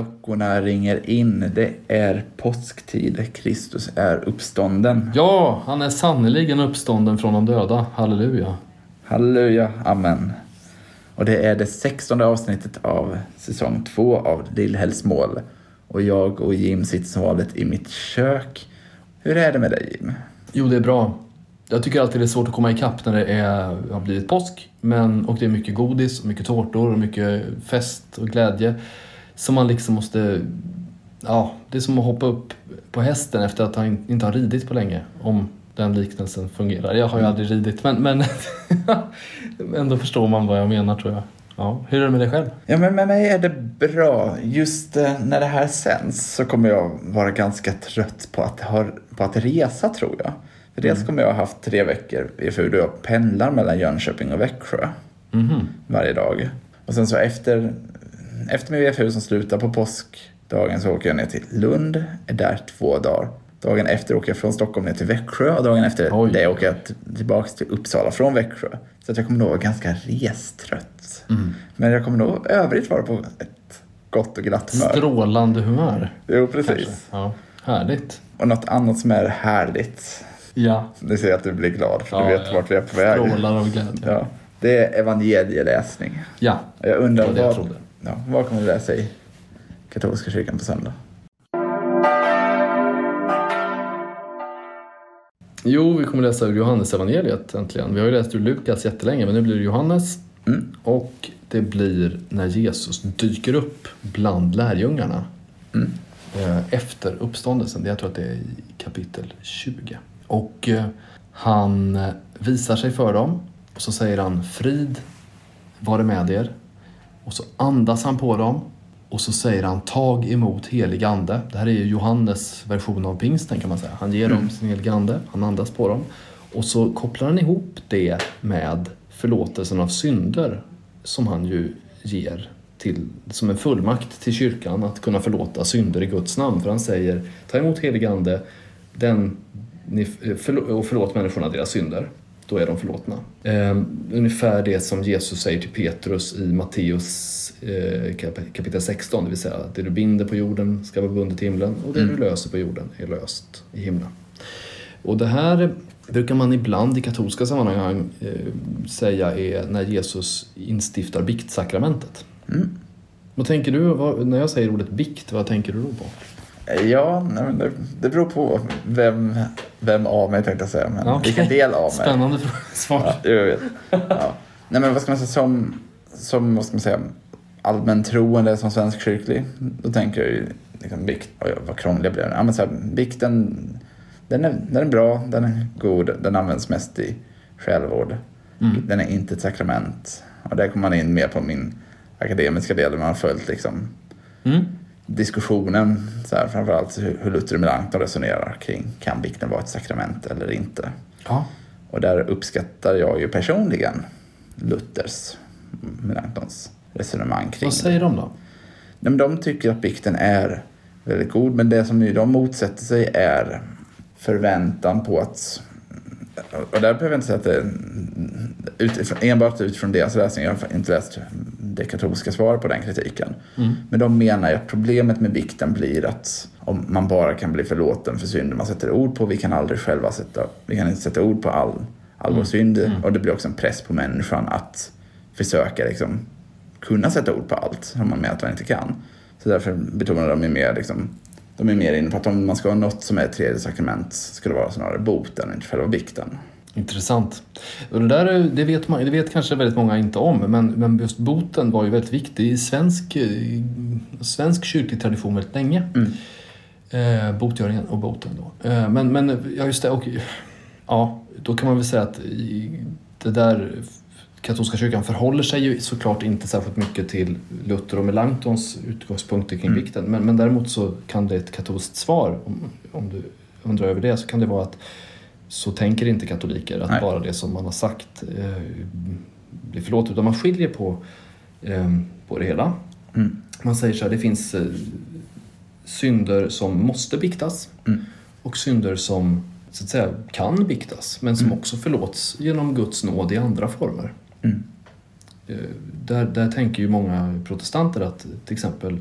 Klockorna ringer in. Det är påsktid. Kristus är uppstånden. Ja, han är sannerligen uppstånden från de döda. Halleluja. Halleluja, amen. Och det är det sextonde avsnittet av säsong två av Lillhällsmål. Och jag och Jim sitter som vanligt i mitt kök. Hur är det med dig Jim? Jo, det är bra. Jag tycker alltid det är svårt att komma ikapp när det är, har blivit påsk. Men, och det är mycket godis, och mycket tårtor och mycket fest och glädje. Som man liksom måste... Ja, det är som att hoppa upp på hästen efter att han inte har ridit på länge. Om den liknelsen fungerar. Jag har ju aldrig ridit men, men ändå förstår man vad jag menar tror jag. Ja, hur är det med dig själv? Ja, men med mig är det bra. Just eh, när det här sänds så kommer jag vara ganska trött på att, ha, på att resa tror jag. För dels kommer jag ha haft tre veckor i då jag pendlar mellan Jönköping och Växjö Mhm. varje dag. Och sen så efter, efter min VFU som slutar på påskdagen så åker jag ner till Lund, är där två dagar. Dagen efter åker jag från Stockholm ner till Växjö och dagen efter Oj. det åker jag t- tillbaks till Uppsala från Växjö. Så att jag kommer nog vara ganska restrött. Mm. Men jag kommer nog övrigt vara på ett gott och glatt humör. Strålande humör. Jo, precis. Ja, härligt. Och något annat som är härligt. Ja, Nu ser jag att du blir glad för Ja, du vet ja. vart vi är på väg. strålar av glädje. Ja, det är evangelieläsning. Ja, Jag undrar Det var det jag trodde. Ja, vad kommer du läsa i katolska kyrkan på söndag? Jo, vi kommer läsa ur Johannes evangeliet äntligen. Vi har ju läst ur Lukas jättelänge, men nu blir det Johannes. Mm. Och det blir när Jesus dyker upp bland lärjungarna Mm. eh, efter uppståndelsen. Jag tror att det är i kapitel 20. Och eh, han eh, visar sig för dem och så säger han frid vare med er. Och så andas han på dem och så säger han tag emot helig ande. Det här är ju Johannes version av pingsten kan man säga. Han ger dem sin heliga ande, han andas på dem. Och så kopplar han ihop det med förlåtelsen av synder som han ju ger till, som en fullmakt till kyrkan att kunna förlåta synder i Guds namn. För han säger ta emot helig ande den, ni, förlå, och förlåt människorna deras synder. Då är de förlåtna. Eh, ungefär det som Jesus säger till Petrus i Matteus eh, kap- kapitel 16, det vill säga det du binder på jorden ska vara bundet i himlen och det du löser på jorden är löst i himlen. Och det här brukar man ibland i katolska sammanhang eh, säga är när Jesus instiftar biktsakramentet. Mm. Vad tänker du, vad, när jag säger ordet bikt, vad tänker du då på? Ja, nej, men det, det beror på vem, vem av mig tänkte jag säga. Men Okej. vilken del av mig. Spännande svar. Ja, jag vet. Ja. Nej men vad ska man säga som, som vad ska man säga, allmäntroende som svensk kyrklig. Då tänker jag ju liksom bikt, oj vad krånglig jag blev. Ja, men så här, bikten, den är, den är bra, den är god, den används mest i självvård. Mm. Den är inte ett sakrament. Och där kommer man in mer på min akademiska del där man har följt liksom Mm. Diskussionen, så här, framförallt hur, hur Luther och Melanchthon resonerar kring kan bikten vara ett sakrament eller inte. Ja. Och där uppskattar jag ju personligen Luthers, Melanchthons resonemang kring Vad säger de då? Nej, De tycker att bikten är väldigt god, men det som de motsätter sig är förväntan på att och där behöver jag inte säga att det utifrån, enbart utifrån deras läsning, jag har inte läst det katolska svaret på den kritiken. Mm. Men de menar ju att problemet med bikten blir att om man bara kan bli förlåten för synder man sätter ord på, vi kan aldrig själva sätta, vi kan inte sätta ord på all, all vår synd och det blir också en press på människan att försöka liksom kunna sätta ord på allt om man menar att man inte kan. Så därför betonar de ju mer liksom, de är mer inne på att om man ska ha något som är ett tredje sakrament ska det vara snarare boten, inte själva bikten. Intressant. Och det, där, är- det, vet man, det vet kanske väldigt många inte om, men, men just boten var ju väldigt viktig i svensk, eh, svensk kyrklig tradition väldigt länge. Mm. Eh, botgöringen och boten då. Eh, men, men ja, just det. Och, ja, då kan man väl säga att det där katolska kyrkan förhåller sig ju såklart inte särskilt mycket till Luther och Melanchtons utgångspunkter kring Mm. vikten. Men, men däremot så kan det ett katolskt svar, om, om du undrar över det, så kan det vara att så tänker inte katoliker att Nej. bara det som man har sagt eh, blir förlåtet. Utan man skiljer på, eh, på det hela. Mm. Man säger så här, det finns eh, synder som måste biktas Mm. och synder som så att säga kan biktas men som Mm. också förlåts genom Guds nåd i andra former. Mm. Eh, Där, där tänker ju många protestanter att till exempel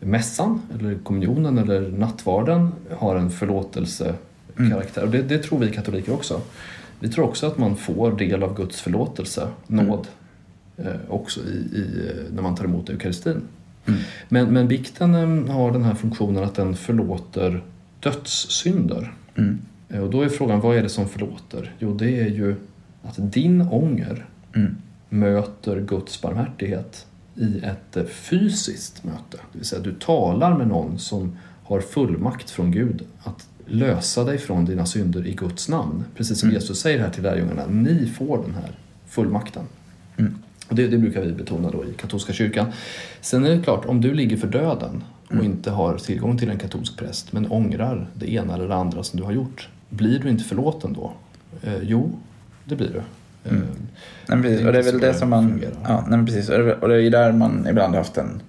mässan eller kommunionen eller nattvarden har en förlåtelsekaraktär. Och det, det tror vi katoliker också. Vi tror också att man får del av Guds förlåtelse, nåd, eh, också i, i, när man tar emot Eukaristin. Mm. Men, men bikten eh, har den här funktionen att den förlåter dödssynder. Mm. Eh, Och då är frågan, vad är det som förlåter? Jo, det är ju att din ånger Mm. möter Guds barmhärtighet i ett eh, fysiskt möte. Det vill säga, du talar med någon som har fullmakt från Gud att lösa dig från dina synder i Guds namn. Precis som Mm. Jesus säger här till lärjungarna, ni får den här fullmakten. Mm. Och det, det brukar vi betona då i katolska kyrkan. Sen är det klart, om du ligger för döden och Mm. inte har tillgång till en katolsk präst men ångrar det ena eller det andra som du har gjort, blir du inte förlåten då? Eh, jo, det blir du. Eh, Mm. Nej, men precis. Det Och det är väl det som man... fungerar. Ja, nej, precis. Och det och det är ju där man ibland har haft en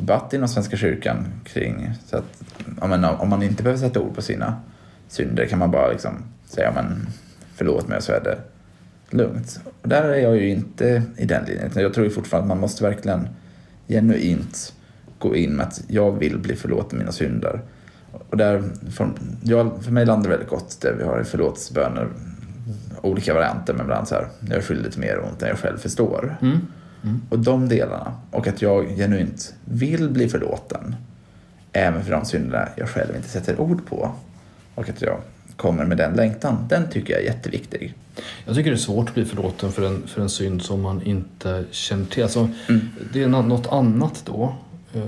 debatt inom Svenska kyrkan kring så att men, om man inte behöver sätta ord på sina synder kan man bara liksom säga men förlåt mig och så är det lugnt. Och där är jag ju inte i den linjen. Jag tror ju fortfarande att man måste verkligen genuint gå in med att jag vill bli förlåten mina synder. Och där, för, jag, för mig landar det väldigt gott det vi har i förlåtelseböner. Olika varianter men ibland så här, jag är skyldig till mer ont än jag själv förstår. Mm. Mm. Och de delarna, och att jag genuint vill bli förlåten, även för de synderna jag själv inte sätter ord på, och att jag kommer med den längtan, den tycker jag är jätteviktig. Jag tycker det är svårt att bli förlåten för en, för en synd som man inte känner till. Alltså, Mm. Det är nå- något annat då. Eh,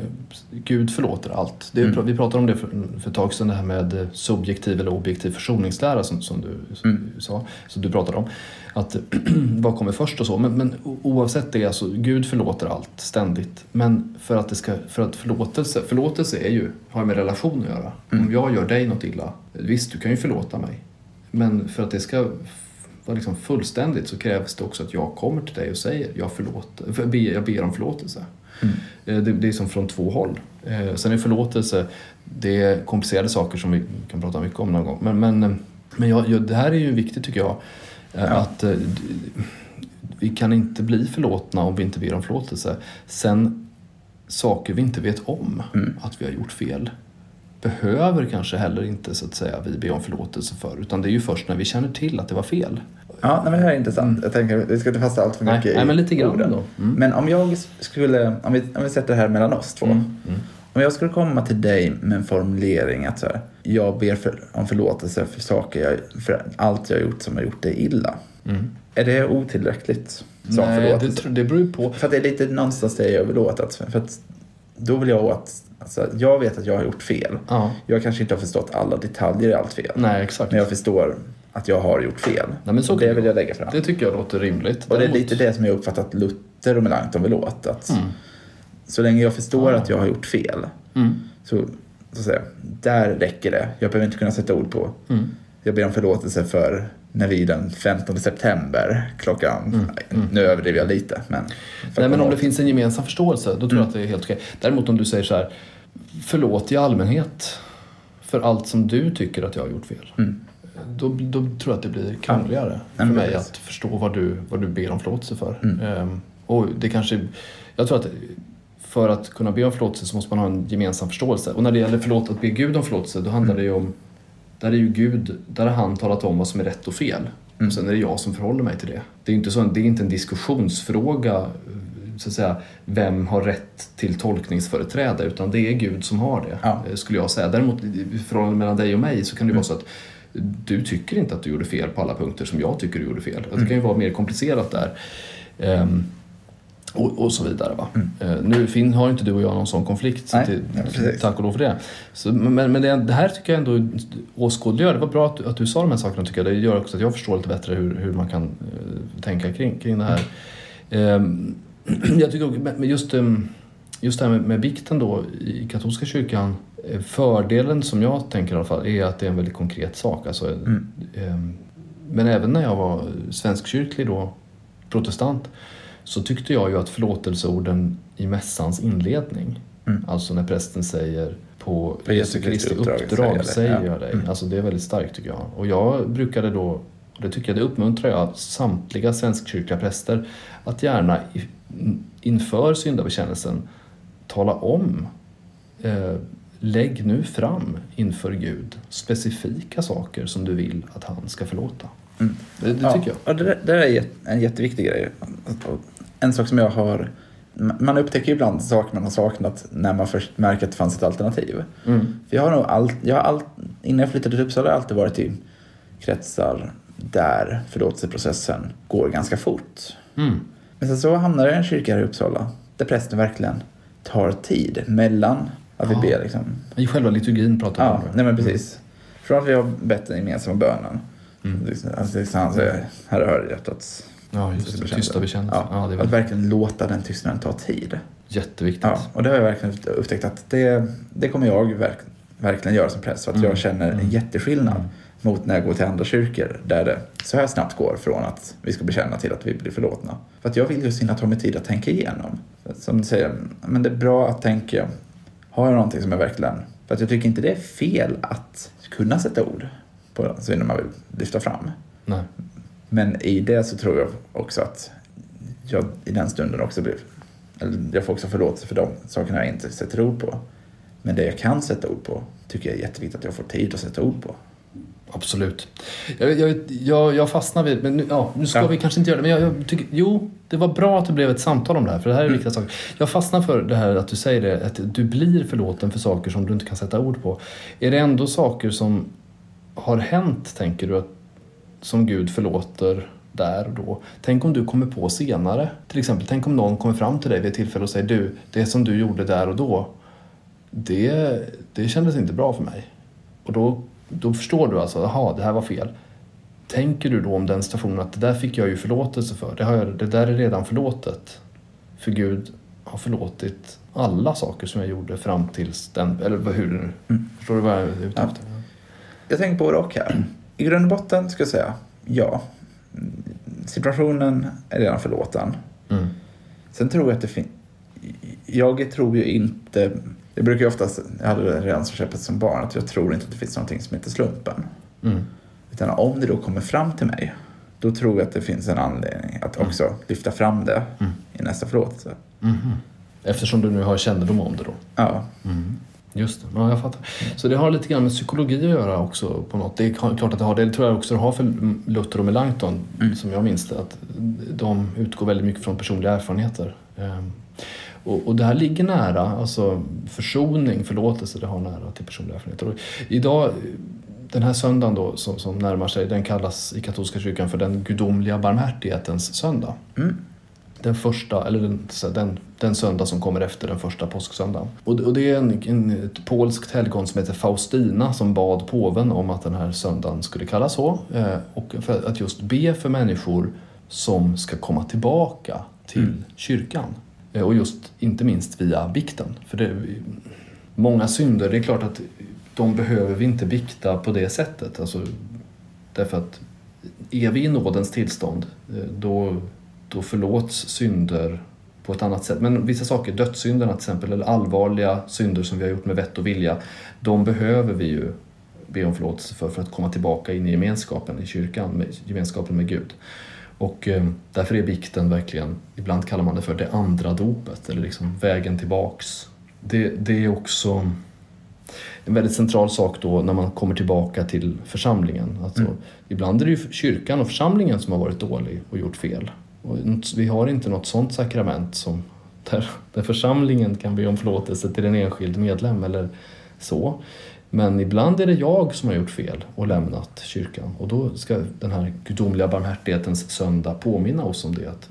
Gud förlåter allt. Det Mm. Vi pratade om det för, för ett tag sedan, det här med eh, subjektiv eller objektiv försoningslära som, som du Mm. sa, som du pratade om. Att vad kommer först och så. Men, men oavsett det, alltså, Gud förlåter allt ständigt. Men för att, det ska, för att förlåtelse, förlåtelse är ju, har med relation att göra. Mm. Om jag gör dig något illa, visst du kan ju förlåta mig. Men för att det ska vara liksom fullständigt så krävs det också att jag kommer till dig och säger jag, förlåter, ber, jag ber om förlåtelse. Mm. Eh, Det, det är som från två håll. Eh, Sen är förlåtelse, det är komplicerade saker som vi kan prata mycket om någon gång. Men, men, eh, men jag, jag, det här är ju viktigt tycker jag. Ja. Att vi kan inte bli förlåtna om vi inte ber om förlåtelse. Sen saker vi inte vet om Mm. att vi har gjort fel behöver kanske heller inte så att säga vi be om förlåtelse för. Utan det är ju först när vi känner till att det var fel. Ja, nej, men det här är intressant. Jag tänker, vi ska inte fastna allt för Nej, mycket nej i men lite grann orden. då. Mm. Men om jag skulle, om vi, om vi sätter det här mellan oss två. Mm. Mm. Om jag skulle komma till dig med en formulering att så här, jag ber för, om förlåtelse för saker jag, för allt jag har gjort som har gjort dig illa. Mm. Är det otillräckligt som Nej, det, förlåtelse? tr- det beror ju på. För att det är lite någonstans det jag vill åt. Att, för att då vill jag åt, alltså, jag vet att jag har gjort fel. Ja, Jag kanske inte har förstått alla detaljer i allt fel. nej exakt. Men jag förstår att jag har gjort fel. Nej, men så det vill jag lägga fram. Det tycker jag låter rimligt. Och det är Däremot- lite det som jag uppfattat Luther och Melanchthon vill åt. Att Mm. Så länge jag förstår Ja. att jag har gjort fel, Mm. så, så att säga, där räcker det. Jag behöver inte kunna sätta ord på. Mm. Jag ber om förlåtelse för när vi den 15 september klockan, Mm, mm. nu överdriver jag lite, men. Nej, men om det finns en gemensam förståelse, då tror jag Mm. att det är helt okej. Däremot om du säger så här, förlåt i allmänhet för allt som du tycker att jag har gjort fel. Mm. Då, då tror jag att det blir krångligare för mig precis. att förstå vad du, vad du ber om förlåtelse för. Mm. Ehm, och det kanske, jag tror att för att kunna be om förlåtelse så måste man ha en gemensam förståelse. Och när det gäller förlåt, att be Gud om förlåtelse, då handlar det ju om, där är ju Gud, där har han talat om vad som är rätt och fel. Mm. Och sen är det jag som förhåller mig till det. Det är inte, så, det är inte en diskussionsfråga, så att säga, vem har rätt till tolkningsföreträde, utan det är Gud som har det, Ja. eh, skulle jag säga. Däremot i förhållandet mellan dig och mig så kan det Mm. vara så att du tycker inte att du gjorde fel på alla punkter som jag tycker du gjorde fel. Att Det kan ju vara mer komplicerat där. Ehm, och, och så vidare. Va? Mm. Eh, nu fin, har inte du och jag någon sån konflikt, så Nej, det, ja, tack och lov för det. Så, men men det, det här tycker jag ändå åskådliggör, det var bra att, du- att du sa de här sakerna tycker jag. Det gör också att jag förstår lite bättre hur, hur man kan eh, tänka kring, kring det här. Ehm, jag tycker men just, ehm, just det här med, med vikten då i katolska kyrkan, eh, fördelen som jag tänker i alla fall är att det är en väldigt konkret sak. Alltså, Mm. ehm, men även när jag var svenskkyrklig då, protestant, så tyckte jag ju att förlåtelseorden i mässans inledning, Mm. alltså när prästen säger på, På Jesu Kristi uppdrag uppdrag säger jag dig. Mm. Alltså det är väldigt starkt tycker jag. Och jag brukade då, och det tycker jag det uppmuntrar jag samtliga svenskkyrkliga präster att gärna inför syndabekännelsen tala om eh, lägg nu fram inför Gud specifika saker som du vill att han ska förlåta. Mm. Det, det ja, tycker jag. Och det, det är jätte- en jätteviktig grej. En sak som jag har... Man upptäcker ibland saker man har saknat när man först märker att det fanns ett alternativ. Mm. För jag har nog allt, jag har allt, innan jag flyttade till Uppsala har jag alltid varit i kretsar där förlåtelseprocessen går ganska fort. Mm. Men sen så hamnade jag i en kyrka här i Uppsala där prästen verkligen tar tid mellan att vi Ja. ber. Liksom. I själva liturgin pratar vi Ja, om. nej men precis. Från att vi har bett den gemensamma bönen. Mm. Alltså, han säger, Herre hör hjärtats Ja, just det. Tysta bekännelser. Ja, Ja, det är att verkligen låta den tystnaden ta tid. jätteviktigt. Ja, och det har jag verkligen upptäckt att det, det kommer jag verk, verkligen göra som präst. För att Mm. jag känner en Mm. jätteskillnad Mm. Mot när jag går till andra kyrkor där det så här snabbt går från att vi ska bekänna till att vi blir förlåtna. För att jag vill just hinna ta mig tid att tänka igenom. Som du säger, men det är bra att tänka, har jag någonting som är verkligen... För att jag tycker inte det är fel att kunna sätta ord på synder man vill lyfta fram. Nej. Men i det så tror jag också att jag i den stunden också blir... Eller jag får också förlåtelse för de sakerna jag inte sätter ord på. Men det jag kan sätta ord på tycker jag är jätteviktigt att jag får tid att sätta ord på. Absolut. Jag, jag, jag, jag fastnar vid, men nu, ja, nu ska Ja. vi kanske inte göra det, men jag, jag tycker, jo, det var bra att det blev ett samtal om det här, för det här är Mm. viktiga saker. Jag fastnar för det här att du säger det, att du blir förlåten för saker som du inte kan sätta ord på. Är det ändå saker som har hänt, tänker du, att, som Gud förlåter där och då? Tänk om du kommer på senare, till exempel, tänk om någon kommer fram till dig vid ett tillfälle och säger du, det som du gjorde där och då, det, det kändes inte bra för mig. Och då, då förstår du alltså, jaha, det här var fel. Tänker du då om den situationen att det där fick jag ju förlåtelse för, det, har jag, det där är redan förlåtet. För Gud har förlåtit alla saker som jag gjorde fram tills den, eller hur det nu, Mm. förstår du vad jag är ute Ja. efter? Jag tänker på både och här. I grund och botten ska jag säga ja. Situationen är redan förlåten. Mm. Sen tror jag att det finns... Jag tror ju inte... Jag brukar ju oftast, jag hade det redan som köpet som barn, att jag tror inte att det finns någonting som heter slumpen. Mm. Utan om det då kommer fram till mig, då tror jag att det finns en anledning att också lyfta fram det Mm. i nästa förlåtelse. Mhm. Eftersom du nu har kännedom om det då? Ja, Just det, ja, jag fattar. Så det har lite grann med psykologi att göra också på något. Det är klart att det har det. Det tror jag också det har för Luther och Melanchthon, Mm. som jag minns det. Att de utgår väldigt mycket från personliga erfarenheter. Och, och det här ligger nära, alltså försoning, förlåtelse, det har nära till personliga erfarenheter. Och idag, den här söndagen då som, som närmar sig, den kallas i katolska kyrkan för den gudomliga barmhärtighetens söndag. mm. Den första, eller den, den, den söndag som kommer efter den första påsksöndagen. Och, och det är en, en, ett polskt helgon som heter Faustina som bad påven om att den här söndagen skulle kallas så. Eh, och för att just be för människor som ska komma tillbaka till Mm. kyrkan. Eh, och just inte minst via bikten. För det, många synder, det är klart att de behöver vi inte bikta på det sättet. Alltså, därför att är vi i nådens tillstånd, eh, då, då förlåts synder på ett annat sätt. Men vissa saker, dödssynderna till exempel, eller allvarliga synder som vi har gjort med vett och vilja, de behöver vi ju be om förlåtelse för, för att komma tillbaka in i gemenskapen i kyrkan, med, gemenskapen med Gud. Och eh, därför är bikten verkligen, ibland kallar man det för det andra dopet, eller liksom vägen tillbaks. Det, det är också en väldigt central sak då när man kommer tillbaka till församlingen. Alltså, Mm. Ibland är det ju kyrkan och församlingen som har varit dålig och gjort fel. Och vi har inte något sånt sakrament som där, där församlingen kan be om förlåtelse till en enskild medlem eller så. Men ibland är det jag som har gjort fel och lämnat kyrkan och då ska den här gudomliga barmhärtighetens söndag påminna oss om det. Att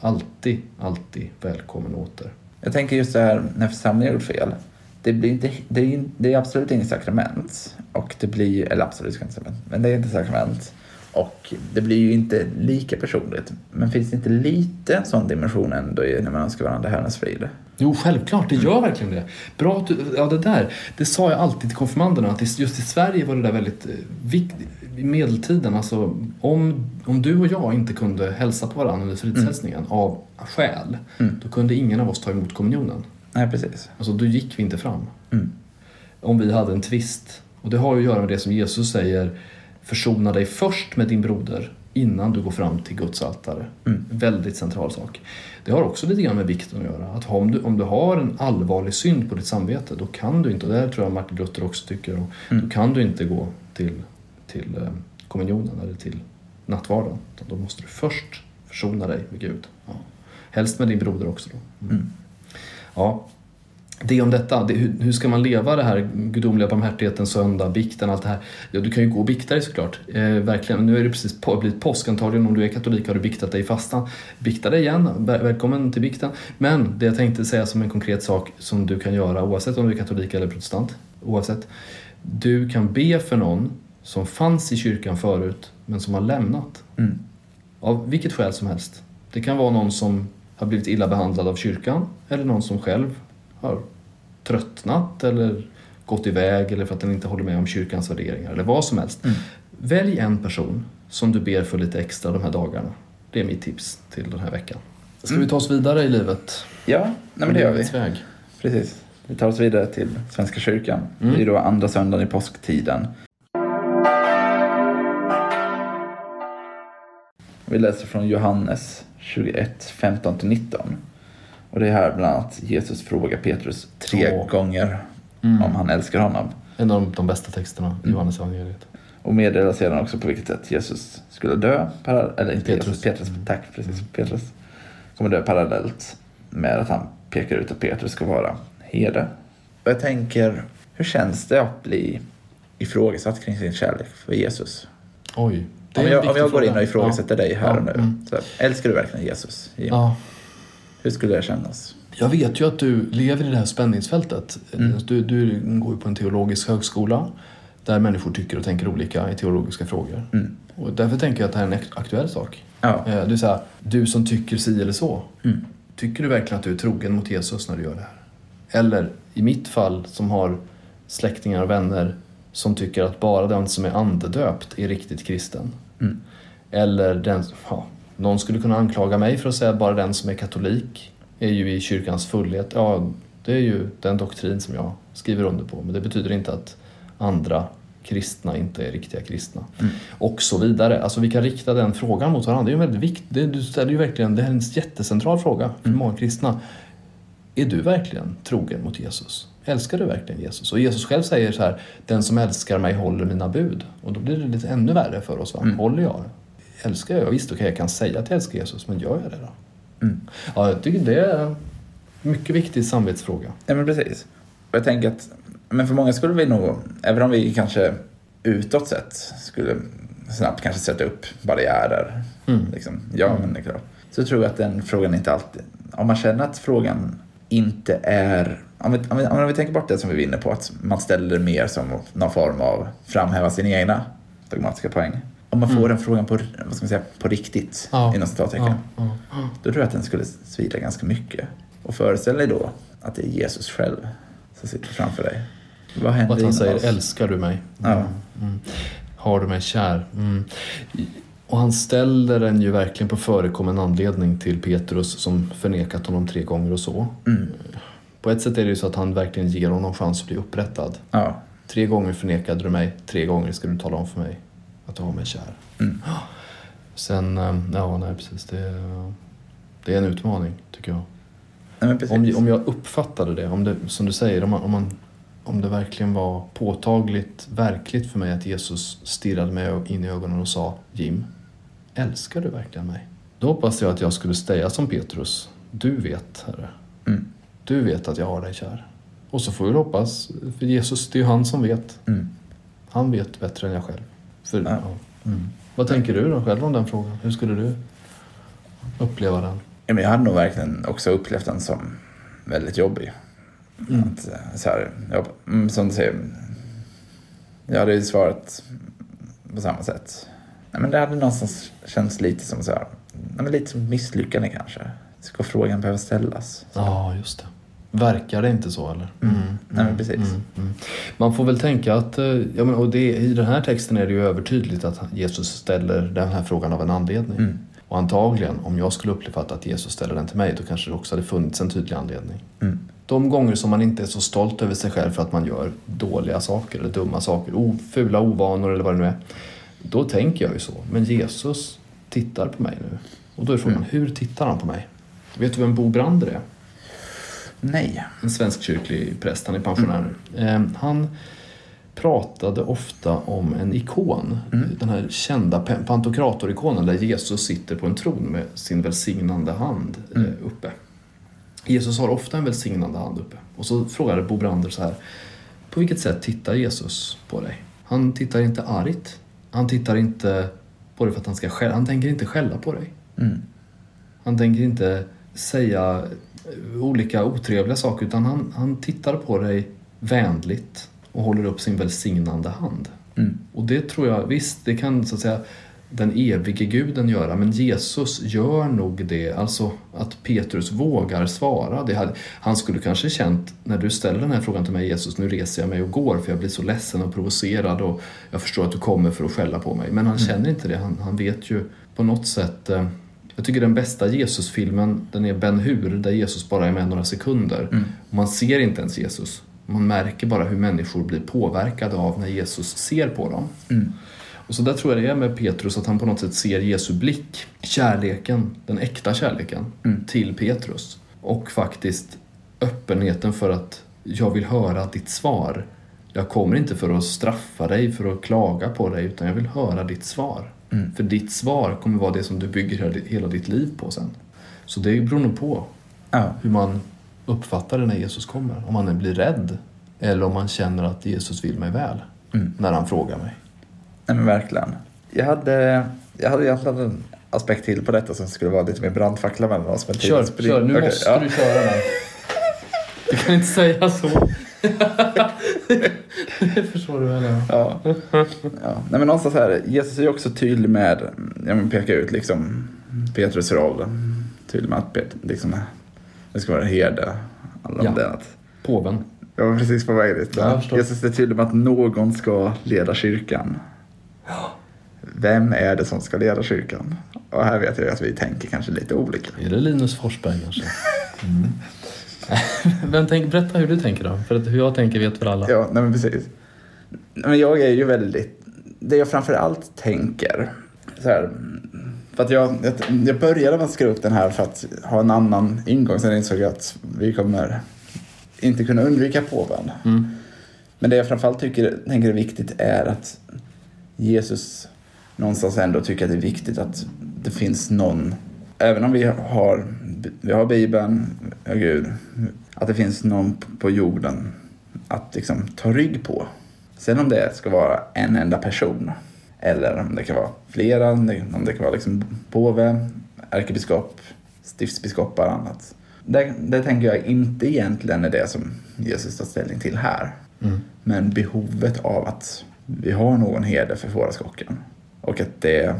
alltid, alltid välkommen åter. Jag tänker just det här när församlingen har gjort fel. Det, blir inte, det, är, det är absolut inget sakrament. Och det blir, eller absolut ska sakrament, inte men det är inte sakrament. Och det blir ju inte lika personligt. Men finns det inte lite en sån dimension ändå i när man önskar varandra Herrens frid? Jo, självklart, det gör verkligen det. Bra att du, ja det där, det sa jag alltid till konfirmanderna att just i Sverige var det där väldigt eh, viktigt. I medeltiden, alltså om, om du och jag inte kunde hälsa på varandra under fridshälsningen av skäl, Mm. då kunde ingen av oss ta emot kommunionen. Nej, precis. Alltså då gick vi inte fram. Mm. Om vi hade en tvist. Och det har ju att göra med det som Jesus säger, försona dig först med din broder innan du går fram till Guds altare. Mm. Väldigt central sak. Det har också lite grann med vikten att göra. Att om, du, om du har en allvarlig synd på ditt samvete då kan du inte, och det här tror jag Martin Luther också tycker, och Mm. då kan du inte gå till, till eh, kommunionen eller till nattvarden. Då måste du först försona dig med Gud. Ja. Helst med din broder också då. Mm. Ja, det om detta. Det, hur, hur ska man leva det här gudomliga barmhärtighetens söndag, bikten, allt det här? Ja, du kan ju gå och bikta dig såklart. Eh, verkligen. Nu är det precis på, blivit påsk antagligen. Om du är katolik har du biktat dig i fastan. Bikta dig igen. Väl- Välkommen till bikten. Men det jag tänkte säga som en konkret sak som du kan göra oavsett om du är katolik eller protestant. Oavsett. Du kan be för någon som fanns i kyrkan förut men som har lämnat. Mm. Av vilket skäl som helst. Det kan vara någon som har blivit illa behandlad av kyrkan eller någon som själv har tröttnat eller gått iväg eller för att den inte håller med om kyrkans värderingar eller vad som helst. Mm. Välj en person som du ber för lite extra de här dagarna. Det är mitt tips till den här veckan. Ska vi ta oss vidare i livet? Ja, nej, men det gör vi. Väg. Precis. Vi tar oss vidare till Svenska kyrkan. Mm. Det är då andra söndagen i påsktiden. Vi läser från Johannes 21, 15-19. Och det är här bland annat Jesus frågar Petrus tre Åh. gånger Mm. om han älskar honom. En av de, de bästa texterna i Johannes evangeliet. Och meddelar sedan också på vilket sätt Jesus skulle dö. Eller inte Petrus. Petrus. Tack, precis. Petrus kommer dö parallellt med att han pekar ut att Petrus ska vara herde. Och jag tänker, hur känns det att bli ifrågasatt kring sin kärlek för Jesus? Oj. Om jag, om jag går in och ifrågasätter dig här Ja, och nu. mm. Så älskar du verkligen Jesus? Ja. Hur skulle det kännas? Jag vet ju att du lever i det här spänningsfältet. Mm. Du, du går ju på en teologisk högskola där människor tycker och tänker olika i teologiska frågor. Mm. Och därför tänker jag att det här är en ak- aktuell sak. Ja. Eh, Du, så här, du som tycker si eller så. Mm. Tycker du verkligen att du är trogen mot Jesus när du gör det här? Eller i mitt fall som har släktingar och vänner som tycker att bara den som är andedöpt är riktigt kristen. Mm. Eller den, ja, någon skulle kunna anklaga mig för att säga att bara den som är katolik är ju i kyrkans fullhet. Ja, det är ju den doktrin som jag skriver under på. Men det betyder inte att andra kristna inte är riktiga kristna. Mm. Och så vidare. Alltså vi kan rikta den frågan mot varandra. Det är ju väldigt viktigt. Du ställer ju verkligen, det här är en jättecentral fråga för Mm. många kristna. Är du verkligen trogen mot Jesus? Älskar du verkligen Jesus? Och Jesus själv säger så här, den som älskar mig håller mina bud. Och då blir det lite ännu värre för oss. Va? Mm. Håller jag? Älskar jag? Visst, okej, jag kan säga att jag älskar Jesus, men gör jag det då? Mm. Ja, jag tycker det är en mycket viktig samvetsfråga. Ja, men precis. Och jag tänker att, men för många skulle vi nog, även om vi kanske utåt sett skulle snabbt kanske sätta upp barriärer, Mm. liksom, ja men det är klart. Så tror jag att den frågan inte alltid, om man känner att frågan inte är, om vi, om vi, om vi tänker bort det som vi vinner på, att man ställer mer som någon form av framhäva sina egna dogmatiska poäng. Om man får Mm. den frågan på, vad ska man säga, på riktigt, Ja. inom citattecken, Ja, ja, då tror jag att den skulle svida ganska mycket. Och föreställ dig då att det är Jesus själv som sitter framför dig. Vad händer Och att han säger oss? älskar du mig? Ja. Mm. Har du mig kär? Mm. Och han ställer den ju verkligen på förekommen anledning till Petrus som förnekat honom tre gånger och så. Mm. På ett sätt är det ju så att han verkligen ger honom chans att bli upprättad. Ja. Tre gånger förnekade du mig, tre gånger ska du tala om för mig att har mig kär. Mm. Sen, eh, ja nej precis, det, det är en utmaning tycker jag. Nej. Om, om jag uppfattade det, om det, som du säger, om, man, om, man, om det verkligen var påtagligt, verkligt för mig att Jesus stirrade mig in i ögonen och sa Jim, älskar du verkligen mig? Då hoppas jag att jag skulle säga som Petrus, du vet Herre, Mm. du vet att jag har dig kär. Och så får vi hoppas, för Jesus, det är ju han som vet. Mm. Han vet bättre än jag själv. För, Ja. Mm. Vad tänker du då själv om den frågan? Hur skulle du uppleva den? Ja, men jag hade nog verkligen också upplevt den som väldigt jobbig. Mm. Att, eh, så här, jag, mm, som du säger, jag hade ju svarat på samma sätt. Nej, men det hade någonstans känts lite som så här, nej, men lite som misslyckande kanske. Ska frågan behöva ställas? Ja, just det. Verkar det inte så eller? Mm. Nej, men precis. mm. Man får väl tänka att, eh, ja, men, och det, i den här texten är det ju övertydligt att Jesus ställer den här frågan av en anledning. Mm. Och antagligen, om jag skulle uppfatta att Jesus ställer den till mig, då kanske det också hade funnits en tydlig anledning. Mm. De gånger som man inte är så stolt över sig själv för att man gör dåliga saker eller dumma saker, o, fula ovanor eller vad det nu är. Då tänker jag ju så. Men Jesus tittar på mig nu. Och då är frågan, hur tittar han på mig? Vet du vem Bo Brander är? Nej. En svensk kyrklig präst, han är pensionär nu. Eh, han pratade ofta om en ikon, den här kända pantokratorikonen där Jesus sitter på en tron med sin välsignande hand eh, uppe. Jesus har ofta en välsignande hand uppe. Och så frågade Bo Brander så här, på vilket sätt tittar Jesus på dig? Han tittar inte argt, han tittar inte på dig för att han ska skälla, han tänker inte skälla på dig. Mm. Han tänker inte säga eh, olika otrevliga saker utan han, han tittar på dig vänligt och håller upp sin välsignande hand. Mm. Och det tror jag, visst det kan så att säga den evige guden göra men Jesus gör nog det, alltså att Petrus vågar svara. Det hade, han skulle kanske känt, när du ställer den här frågan till mig Jesus, nu reser jag mig och går för jag blir så ledsen och provocerad och jag förstår att du kommer för att skälla på mig. Men han känner inte det, han, han vet ju på något sätt eh, jag tycker den bästa Jesus-filmen, den är Ben Hur, där Jesus bara är med några sekunder. Och man ser inte ens Jesus. Man märker bara hur människor blir påverkade av när Jesus ser på dem. Och så där tror jag det är med Petrus, att han på något sätt ser Jesu blick, kärleken, den äkta kärleken till Petrus. Och faktiskt öppenheten för att jag vill höra ditt svar. Jag kommer inte för att straffa dig, för att klaga på dig, utan jag vill höra ditt svar. För ditt svar kommer vara det som du bygger hela ditt- liv på sen. Så det beror nog på Ja. hur man uppfattar det när Jesus kommer. Om man blir rädd eller om man känner att Jesus vill mig väl när han frågar mig. Nej men verkligen. Jag hade, jag hade egentligen en aspekt till på detta som skulle vara lite mer brandfackla mellan oss. Men Kör, kör. Nu Okej, måste ja. du köra den. Du kan inte säga så. Det förstår du väl? Ja. Ja. ja. Nej, men någonstans här, Jesus är ju också tydlig med, ja men peka ut liksom Petrus roll. Tydlig med att Pet, liksom, det ska vara herde. Alla Ja. det. Att, Påven. jag var precis på väg dit. Ja, jag. Jesus är tydlig med att någon ska leda kyrkan. Vem är det som ska leda kyrkan? Och här vet jag att vi tänker kanske lite olika. Är det Linus Forsberg kanske? Mm. Men tänk, berätta hur du tänker då. För att hur jag tänker vet väl alla. Ja, nej men precis. Men jag är ju väldigt, det jag framför allt tänker, så här, för att jag, jag, jag började med att skriva upp den här för att ha en annan ingång, sen insåg jag att vi kommer inte kunna undvika påven. Mm. Men det jag framförallt tycker, tänker är viktigt är att Jesus någonstans ändå tycker att det är viktigt att det finns någon, även om vi har, vi har Bibeln, ja Gud, att det finns någon på jorden att liksom ta rygg på. Sen om det ska vara en enda person eller om det kan vara flera, om det kan vara liksom påve, ärkebiskop, stiftsbiskopar och annat. Det, det tänker jag inte egentligen är det som Jesus tar ställning till här. Mm. Men behovet av att vi har någon herde för fåraskocken. Och att det...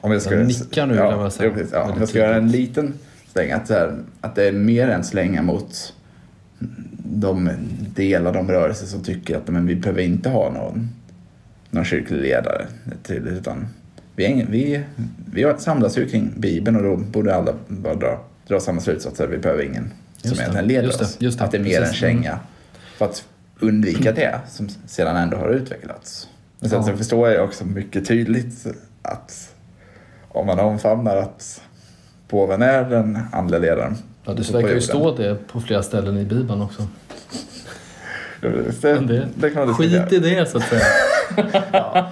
Om jag ska, Jag nickar nu, jag ja, bara säga. precis. ja, om jag ska göra en liten släng, att, här, att det är mer än slänga mot de delar, de rörelser som tycker att men vi behöver inte ha någon, någon kyrklig ledare. Till, utan vi, är vi, vi har samlas ju kring Bibeln och då borde alla bara dra, dra samma slutsatser. Vi behöver ingen som Just det, egentligen leder just det, oss. just det, att det är mer precis. en känga. För att undvika det som sedan ändå har utvecklats. Men sen Ja. så förstår jag också mycket tydligt att om man omfamnar att påven är den andliga ledaren Ja, det verkar ju stå det på flera ställen i Bibeln också. Det, det, det kan man skit i det så att säga. Ja.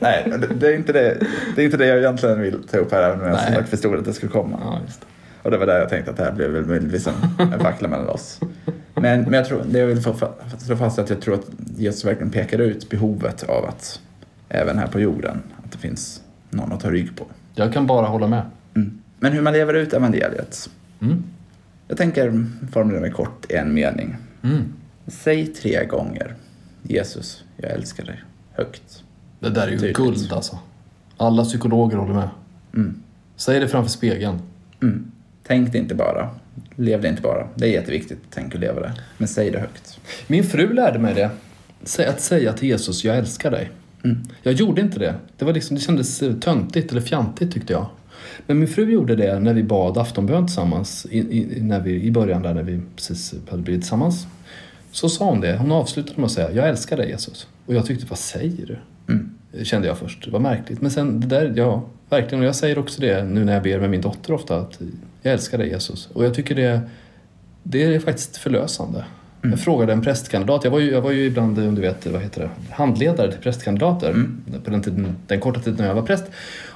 Nej, det, det, är inte det, det är inte det jag egentligen vill ta upp här, även om jag som sagt förstod att det skulle komma. Ja, det. Och det var där jag tänkte att det här blev väl möjligtvis en, en fackla mellan oss. Men, men jag tror, det jag vill få slå fast är att jag tror att Jesus verkligen pekar ut behovet av att även här på jorden, att det finns någon att ta rygg på. Jag kan bara hålla med. Mm. Men hur man lever ut evangeliet. Mm. Jag tänker formulera mig kort i en mening. Mm. Säg tre gånger Jesus, jag älskar dig, högt. Det där är ju Tydligt. guld alltså. Alla psykologer håller med. Mm. Säg det framför spegeln. Mm. Tänk det inte bara. Lev det inte bara. Det är jätteviktigt. Tänk och leva det. Men säg det högt. Min fru lärde mig det. Att säga till Jesus, jag älskar dig. Mm. Jag gjorde inte det. Det, var liksom, det kändes eh, töntigt eller fjantigt tyckte jag. Men min fru gjorde det när vi bad aftonbön tillsammans. I, i, när vi, I början där när vi precis hade blivit tillsammans. Så sa hon det. Hon avslutade med att säga, jag älskar dig Jesus. Och jag tyckte, vad säger du? Mm. Kände jag först. Det var märkligt. Men sen det där, ja. verkligen. Och jag säger också det nu när jag ber med min dotter ofta, att jag älskar dig Jesus. Och jag tycker det, det är faktiskt förlösande. Mm. Jag frågade en prästkandidat, jag var ju, jag var ju ibland eh, du vet, vad heter det, handledare till prästkandidater Mm. på den, tiden, den korta tiden när jag var präst.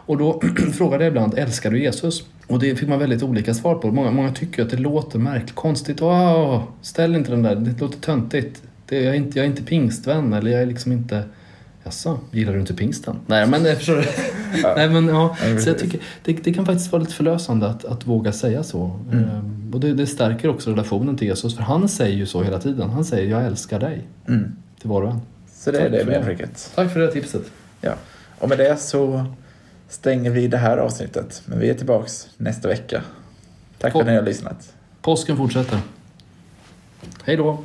Och då frågade jag ibland, älskar du Jesus? Och det fick man väldigt olika svar på. Många, många tycker att det låter märkligt, konstigt. Åh, ställ inte den där, det låter töntigt. Det, jag, är inte, jag är inte pingstvän eller jag är liksom inte... Jaså, gillar du inte pingsten? Nej men jag förstår du? Nej men ja, så jag tycker det, det kan faktiskt vara lite förlösande att, att våga säga så. Mm. Ehm, och det, det stärker också relationen till Jesus för han säger ju så hela tiden. Han säger jag älskar dig Mm. till var och en. Så det är Tack det för det. medskicket. Tack för det tipset. Ja. Och med det så stänger vi det här avsnittet. Men vi är tillbaks nästa vecka. Tack för På- att ni har lyssnat. Påsken fortsätter. Hej då!